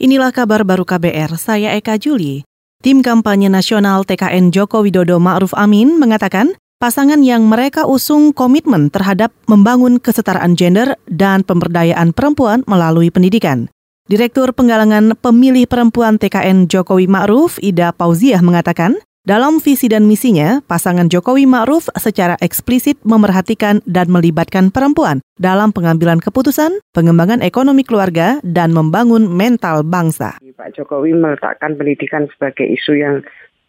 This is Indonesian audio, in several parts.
Inilah kabar baru KBR, saya Eka Juli. Tim kampanye nasional TKN Joko Widodo Ma'ruf Amin mengatakan pasangan yang mereka usung komitmen terhadap membangun kesetaraan gender dan pemberdayaan perempuan melalui pendidikan. Direktur Penggalangan Pemilih Perempuan TKN Jokowi Ma'ruf, Ida Pauziah mengatakan, dalam visi dan misinya, pasangan Jokowi Ma'ruf secara eksplisit memerhatikan dan melibatkan perempuan dalam pengambilan keputusan, pengembangan ekonomi keluarga, dan membangun mental bangsa. Pak Jokowi meletakkan pendidikan sebagai isu yang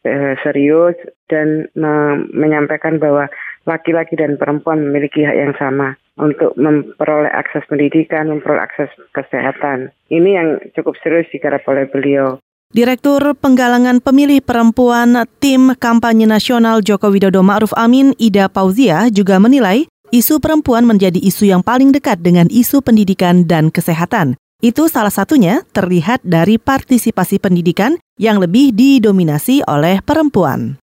eh, serius dan me menyampaikan bahwa laki-laki dan perempuan memiliki hak yang sama untuk memperoleh akses pendidikan, memperoleh akses kesehatan. Ini yang cukup serius digarap oleh beliau. Direktur Penggalangan Pemilih Perempuan Tim Kampanye Nasional Joko Widodo Ma'ruf Amin Ida Pauzia juga menilai isu perempuan menjadi isu yang paling dekat dengan isu pendidikan dan kesehatan. Itu salah satunya terlihat dari partisipasi pendidikan yang lebih didominasi oleh perempuan.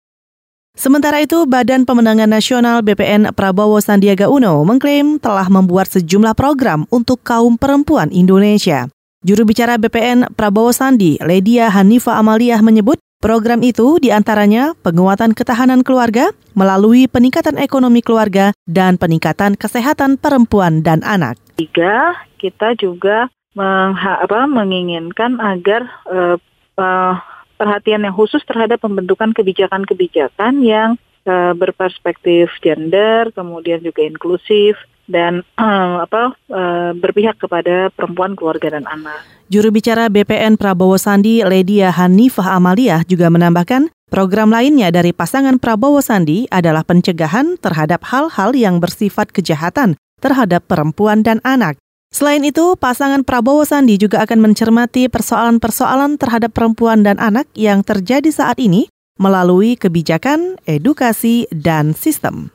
Sementara itu, Badan Pemenangan Nasional BPN Prabowo Sandiaga Uno mengklaim telah membuat sejumlah program untuk kaum perempuan Indonesia. Juru bicara BPN Prabowo Sandi, Ledia Hanifa Amaliah menyebut program itu di antaranya penguatan ketahanan keluarga melalui peningkatan ekonomi keluarga dan peningkatan kesehatan perempuan dan anak. Tiga, kita juga mengha, apa, menginginkan agar uh, uh, perhatian yang khusus terhadap pembentukan kebijakan-kebijakan yang uh, berperspektif gender, kemudian juga inklusif, dan uh, apa uh, berpihak kepada perempuan, keluarga dan anak. Juru bicara BPN Prabowo Sandi Ledia Hanifah Amaliah juga menambahkan, program lainnya dari pasangan Prabowo Sandi adalah pencegahan terhadap hal-hal yang bersifat kejahatan terhadap perempuan dan anak. Selain itu, pasangan Prabowo Sandi juga akan mencermati persoalan-persoalan terhadap perempuan dan anak yang terjadi saat ini melalui kebijakan, edukasi, dan sistem.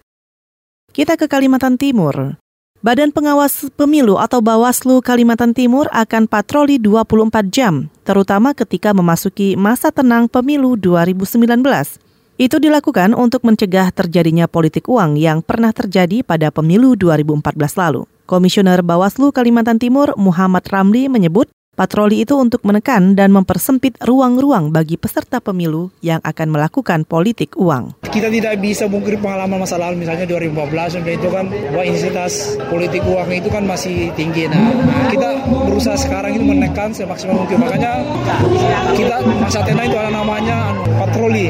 Kita ke Kalimantan Timur. Badan Pengawas Pemilu atau Bawaslu Kalimantan Timur akan patroli 24 jam, terutama ketika memasuki masa tenang pemilu 2019. Itu dilakukan untuk mencegah terjadinya politik uang yang pernah terjadi pada pemilu 2014 lalu. Komisioner Bawaslu Kalimantan Timur Muhammad Ramli menyebut Patroli itu untuk menekan dan mempersempit ruang-ruang bagi peserta pemilu yang akan melakukan politik uang. Kita tidak bisa mungkir pengalaman masa lalu, misalnya 2014, sampai itu kan bahwa intensitas politik uang itu kan masih tinggi. Nah, kita berusaha sekarang itu menekan semaksimal mungkin. Makanya kita masa tenang itu ada namanya patroli.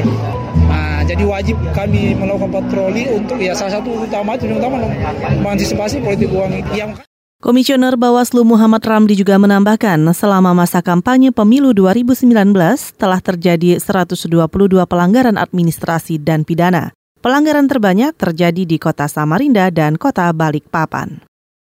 Nah, jadi wajib kami melakukan patroli untuk ya salah satu utama yang utama mengantisipasi politik uang yang Komisioner Bawaslu Muhammad Ramli juga menambahkan, selama masa kampanye pemilu 2019 telah terjadi 122 pelanggaran administrasi dan pidana. Pelanggaran terbanyak terjadi di kota Samarinda dan kota Balikpapan.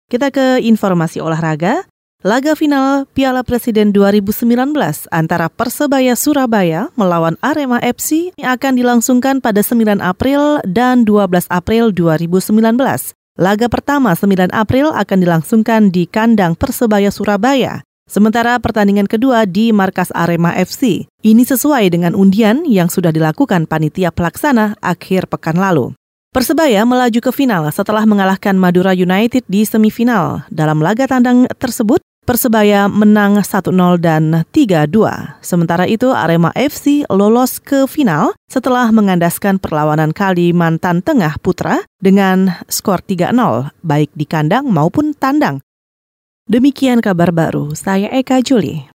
Kita ke informasi olahraga. Laga final Piala Presiden 2019 antara Persebaya Surabaya melawan Arema FC akan dilangsungkan pada 9 April dan 12 April 2019. Laga pertama 9 April akan dilangsungkan di kandang Persebaya Surabaya. Sementara pertandingan kedua di markas Arema FC. Ini sesuai dengan undian yang sudah dilakukan panitia pelaksana akhir pekan lalu. Persebaya melaju ke final setelah mengalahkan Madura United di semifinal. Dalam laga tandang tersebut, Persebaya menang 1-0 dan 3-2. Sementara itu Arema FC lolos ke final setelah mengandaskan perlawanan Kalimantan Tengah Putra dengan skor 3-0 baik di kandang maupun tandang. Demikian kabar baru, saya Eka Juli.